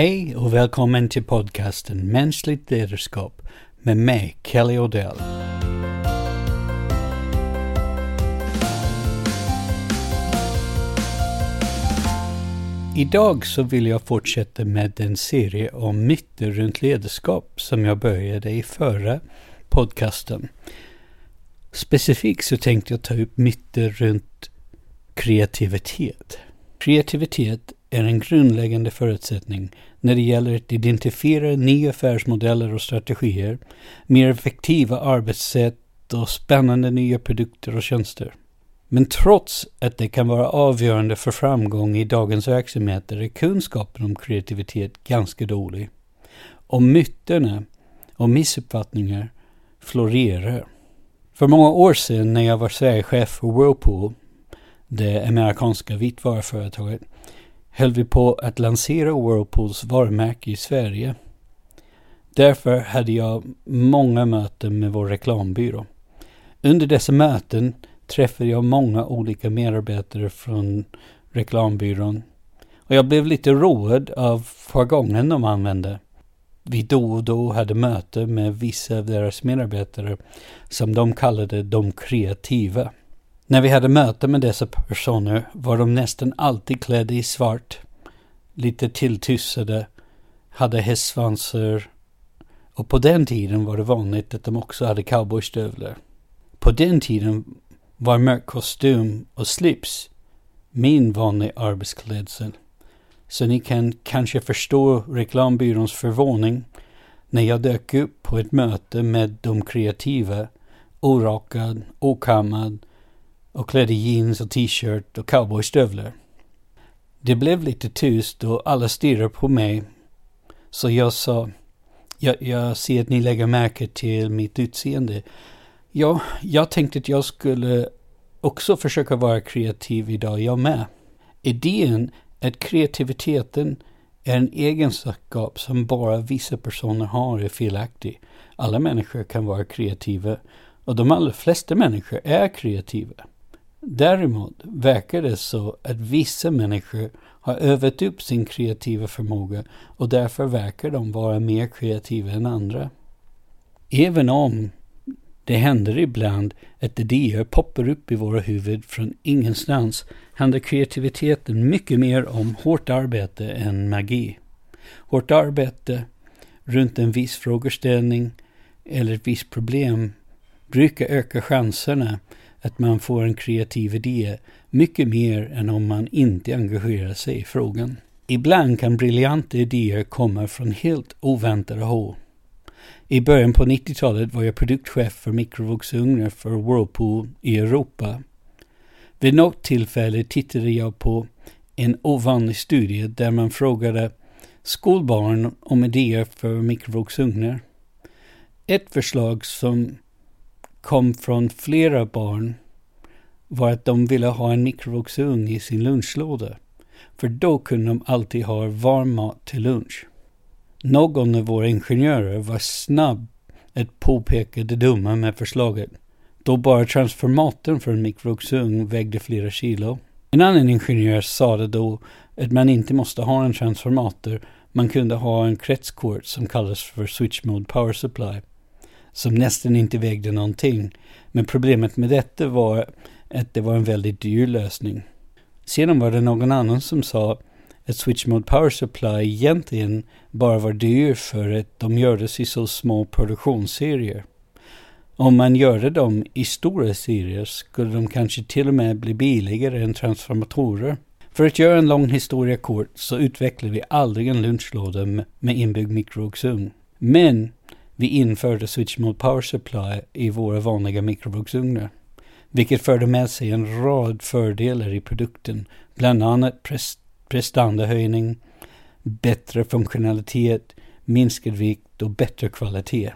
Hej och välkommen till podcasten Mänskligt ledarskap med mig, Kelly Odell. Idag så vill jag fortsätta med en serie om myter runt ledarskap som jag började i förra podcasten. Specifikt så tänkte jag ta upp myter runt kreativitet. Kreativitet är en grundläggande förutsättning när det gäller att identifiera nya affärsmodeller och strategier, mer effektiva arbetssätt och spännande nya produkter och tjänster. Men trots att det kan vara avgörande för framgång i dagens verksamheter är kunskapen om kreativitet ganska dålig. Och myterna och missuppfattningar florerar. För många år sedan när jag var Sverigechef för Whirlpool, det amerikanska vitvaruföretaget, höll vi på att lansera Whirlpools varumärke i Sverige. Därför hade jag många möten med vår reklambyrå. Under dessa möten träffade jag många olika medarbetare från reklambyrån. Och jag blev lite road av jargongen de använde. Vi då och då hade möte med vissa av deras medarbetare som de kallade de kreativa. När vi hade möte med dessa personer var de nästan alltid klädda i svart, lite tilltussade, hade hästsvansar och på den tiden var det vanligt att de också hade cowboystövlar. På den tiden var mörk kostym och slips min vanliga arbetsklädsel. Så ni kan kanske förstå reklambyråns förvåning när jag dök upp på ett möte med de kreativa, orakad, okammad och klädde jeans och t-shirt och cowboystövlar. Det blev lite tyst och alla stirrade på mig. Så jag sa, jag, jag ser att ni lägger märke till mitt utseende. Ja, jag tänkte att jag skulle också försöka vara kreativ idag, jag med. Idén att kreativiteten är en egenskap som bara vissa personer har är felaktig. Alla människor kan vara kreativa och de allra flesta människor är kreativa. Däremot verkar det så att vissa människor har övat upp sin kreativa förmåga och därför verkar de vara mer kreativa än andra. Även om det händer ibland att idéer poppar upp i våra huvud från ingenstans handlar kreativiteten mycket mer om hårt arbete än magi. Hårt arbete runt en viss frågeställning eller ett visst problem brukar öka chanserna att man får en kreativ idé mycket mer än om man inte engagerar sig i frågan. Ibland kan briljanta idéer komma från helt oväntade håll. I början på 90-talet var jag produktchef för mikrovågsugnar för Whirlpool i Europa. Vid något tillfälle tittade jag på en ovanlig studie där man frågade skolbarn om idéer för mikrovågsugnar. Ett förslag som kom från flera barn var att de ville ha en mikrovågsugn i sin lunchlåda. För då kunde de alltid ha varm mat till lunch. Någon av våra ingenjörer var snabb att påpeka det dumma med förslaget. Då bara transformatorn för en mikrovågsugn vägde flera kilo. En annan ingenjör sa det då att man inte måste ha en transformator. Man kunde ha en kretskort som kallas för switch mode power supply som nästan inte vägde någonting. Men problemet med detta var att det var en väldigt dyr lösning. Sedan var det någon annan som sa att Switch Mode Power Supply egentligen bara var dyr för att de gjordes i så små produktionsserier. Om man gjorde dem i stora serier skulle de kanske till och med bli billigare än transformatorer. För att göra en lång historia kort så utvecklade vi aldrig en lunchlåda med inbyggd mikrovågsugn. Men vi införde Switch Mode Power Supply i våra vanliga mikrovågsugnar. Vilket förde med sig en rad fördelar i produkten. Bland annat prestandahöjning, bättre funktionalitet, minskad vikt och bättre kvalitet.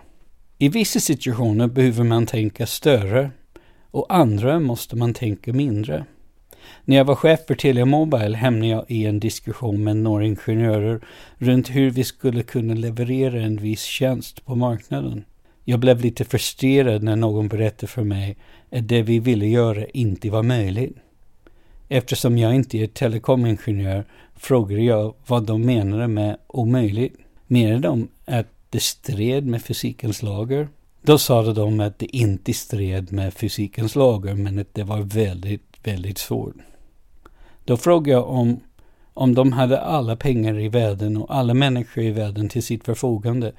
I vissa situationer behöver man tänka större och andra måste man tänka mindre. När jag var chef för Telia Mobile hamnade jag i en diskussion med några ingenjörer runt hur vi skulle kunna leverera en viss tjänst på marknaden. Jag blev lite frustrerad när någon berättade för mig att det vi ville göra inte var möjligt. Eftersom jag inte är telekomingenjör frågade jag vad de menade med omöjligt. Menade de att det stred med fysikens lagar? Då sade de att det inte stred med fysikens lagar men att det var väldigt, väldigt svårt. Då frågade jag om, om de hade alla pengar i världen och alla människor i världen till sitt förfogande.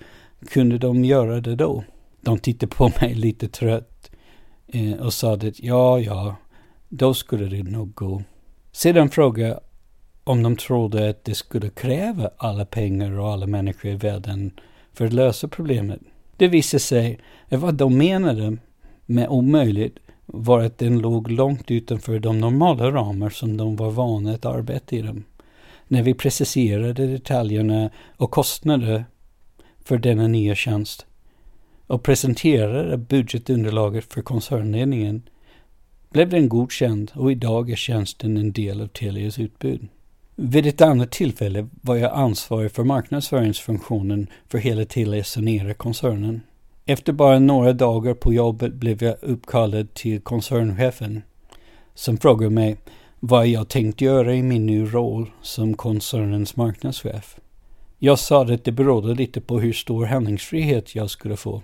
Kunde de göra det då? De tittade på mig lite trött eh, och sa att ja, ja, då skulle det nog gå. Sedan frågade jag om de trodde att det skulle kräva alla pengar och alla människor i världen för att lösa problemet. Det visade sig att vad de menade med omöjligt var att den låg långt utanför de normala ramar som de var vana att arbeta i dem. När vi preciserade detaljerna och kostnader för denna nya tjänst och presenterade budgetunderlaget för koncernledningen blev den godkänd och idag är tjänsten en del av Telias utbud. Vid ett annat tillfälle var jag ansvarig för marknadsföringsfunktionen för hela Telia Sonera-koncernen. Efter bara några dagar på jobbet blev jag uppkallad till koncernchefen som frågade mig vad jag tänkt göra i min nya roll som koncernens marknadschef. Jag sa att det berodde lite på hur stor handlingsfrihet jag skulle få.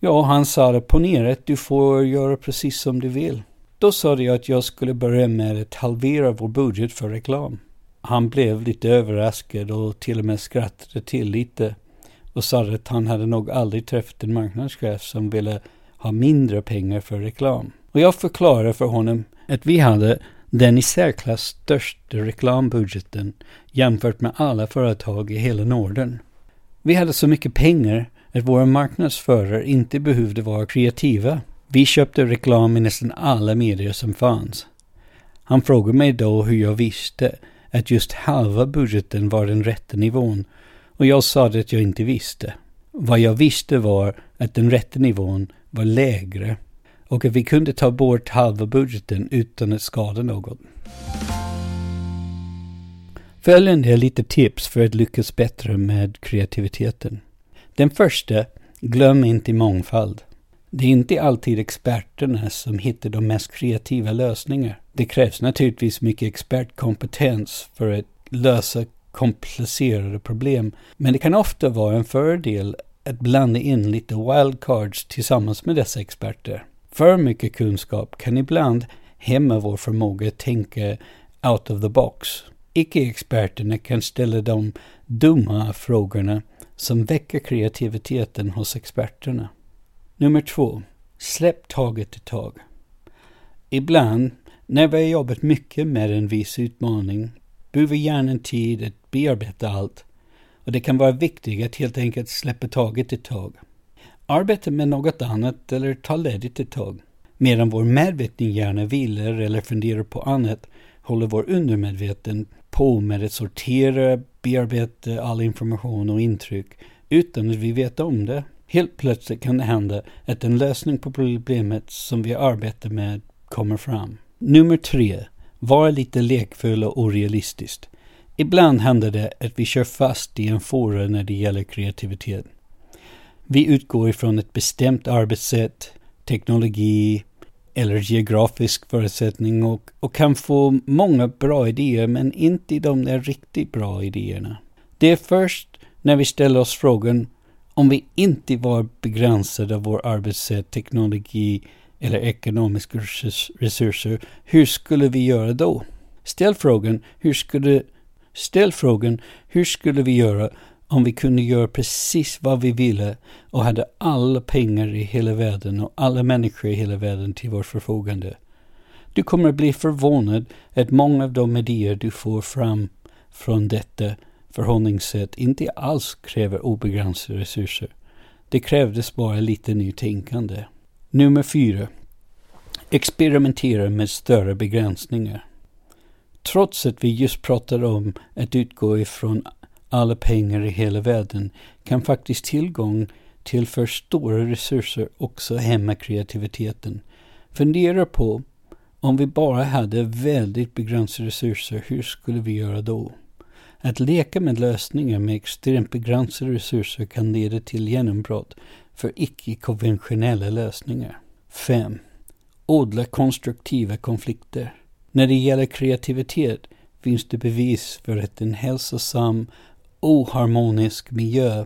Ja, han sa att ponera att du får göra precis som du vill. Då sa jag att jag skulle börja med att halvera vår budget för reklam. Han blev lite överraskad och till och med skrattade till lite och sa att han hade nog aldrig träffat en marknadschef som ville ha mindre pengar för reklam. Och jag förklarade för honom att vi hade den i särklass största reklambudgeten jämfört med alla företag i hela Norden. Vi hade så mycket pengar att våra marknadsförare inte behövde vara kreativa. Vi köpte reklam i nästan alla medier som fanns. Han frågade mig då hur jag visste att just halva budgeten var den rätta nivån och jag sa att jag inte visste. Vad jag visste var att den rätta nivån var lägre och att vi kunde ta bort halva budgeten utan att skada någon. Följande är lite tips för att lyckas bättre med kreativiteten. Den första, glöm inte mångfald. Det är inte alltid experterna som hittar de mest kreativa lösningarna. Det krävs naturligtvis mycket expertkompetens för att lösa komplicerade problem, men det kan ofta vara en fördel att blanda in lite wildcards tillsammans med dessa experter. För mycket kunskap kan ibland hämma vår förmåga att tänka out of the box. Icke-experterna kan ställa de dumma frågorna som väcker kreativiteten hos experterna. Nummer två. Släpp taget ett tag. Ibland, när vi har jobbat mycket med en viss utmaning, behöver hjärnan tid att bearbeta allt och det kan vara viktigt att helt enkelt släppa taget ett tag. Arbeta med något annat eller ta ledigt ett tag. Medan vår medvetna hjärna vilar eller funderar på annat håller vår undermedveten på med att sortera, bearbeta all information och intryck utan att vi vet om det. Helt plötsligt kan det hända att en lösning på problemet som vi arbetar med kommer fram. Nummer tre. Var lite lekfull och orealistisk. Ibland händer det att vi kör fast i en fåra när det gäller kreativitet. Vi utgår ifrån ett bestämt arbetssätt, teknologi eller geografisk förutsättning och, och kan få många bra idéer men inte de där riktigt bra idéerna. Det är först när vi ställer oss frågan om vi inte var begränsade av vår arbetssätt, teknologi eller ekonomiska resurser, hur skulle vi göra då? Ställ frågan, hur skulle, ställ frågan, hur skulle vi göra om vi kunde göra precis vad vi ville och hade alla pengar i hela världen och alla människor i hela världen till vårt förfogande? Du kommer att bli förvånad att många av de idéer du får fram från detta förhållningssätt inte alls kräver obegränsade resurser. Det krävdes bara lite nytänkande. Nummer fyra. Experimentera med större begränsningar. Trots att vi just pratade om att utgå ifrån alla pengar i hela världen kan faktiskt tillgång till för stora resurser också hämma kreativiteten. Fundera på om vi bara hade väldigt begränsade resurser, hur skulle vi göra då? Att leka med lösningar med extremt begränsade resurser kan leda till genombrott för icke-konventionella lösningar. 5. Odla konstruktiva konflikter. När det gäller kreativitet finns det bevis för att en hälsosam, oharmonisk miljö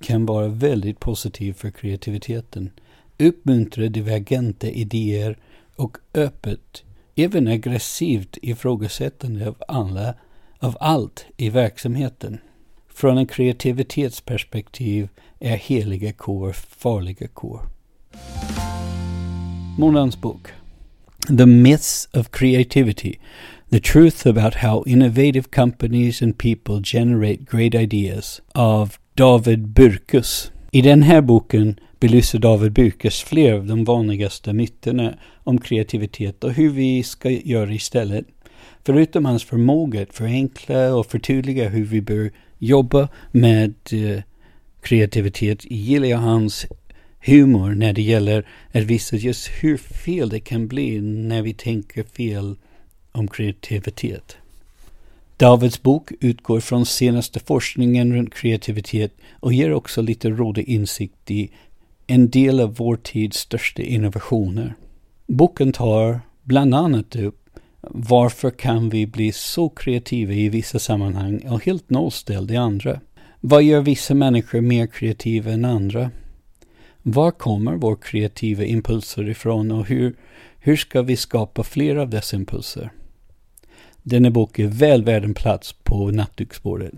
kan vara väldigt positiv för kreativiteten, uppmuntra divergenta idéer och öppet, även aggressivt ifrågasättande av alla, av allt i verksamheten. Från en kreativitetsperspektiv är heliga kor farliga kor. Månadens bok The Myths of Creativity The Truth About How Innovative Companies and People Generate Great Ideas av David Burkus. I den här boken belyser David Burkus flera av de vanligaste myterna om kreativitet och hur vi ska göra istället. Förutom hans förmåga att förenkla och förtydliga hur vi bör jobba med eh, kreativitet gillar jag hans humor när det gäller att visa just hur fel det kan bli när vi tänker fel om kreativitet. Davids bok utgår från senaste forskningen runt kreativitet och ger också lite råd och insikt i en del av vår tids största innovationer. Boken tar bland annat upp varför kan vi bli så kreativa i vissa sammanhang och helt nollställda i andra? Vad gör vissa människor mer kreativa än andra? Var kommer våra kreativa impulser ifrån och hur, hur ska vi skapa fler av dessa impulser? Denna bok är väl värd en plats på nattduksbordet.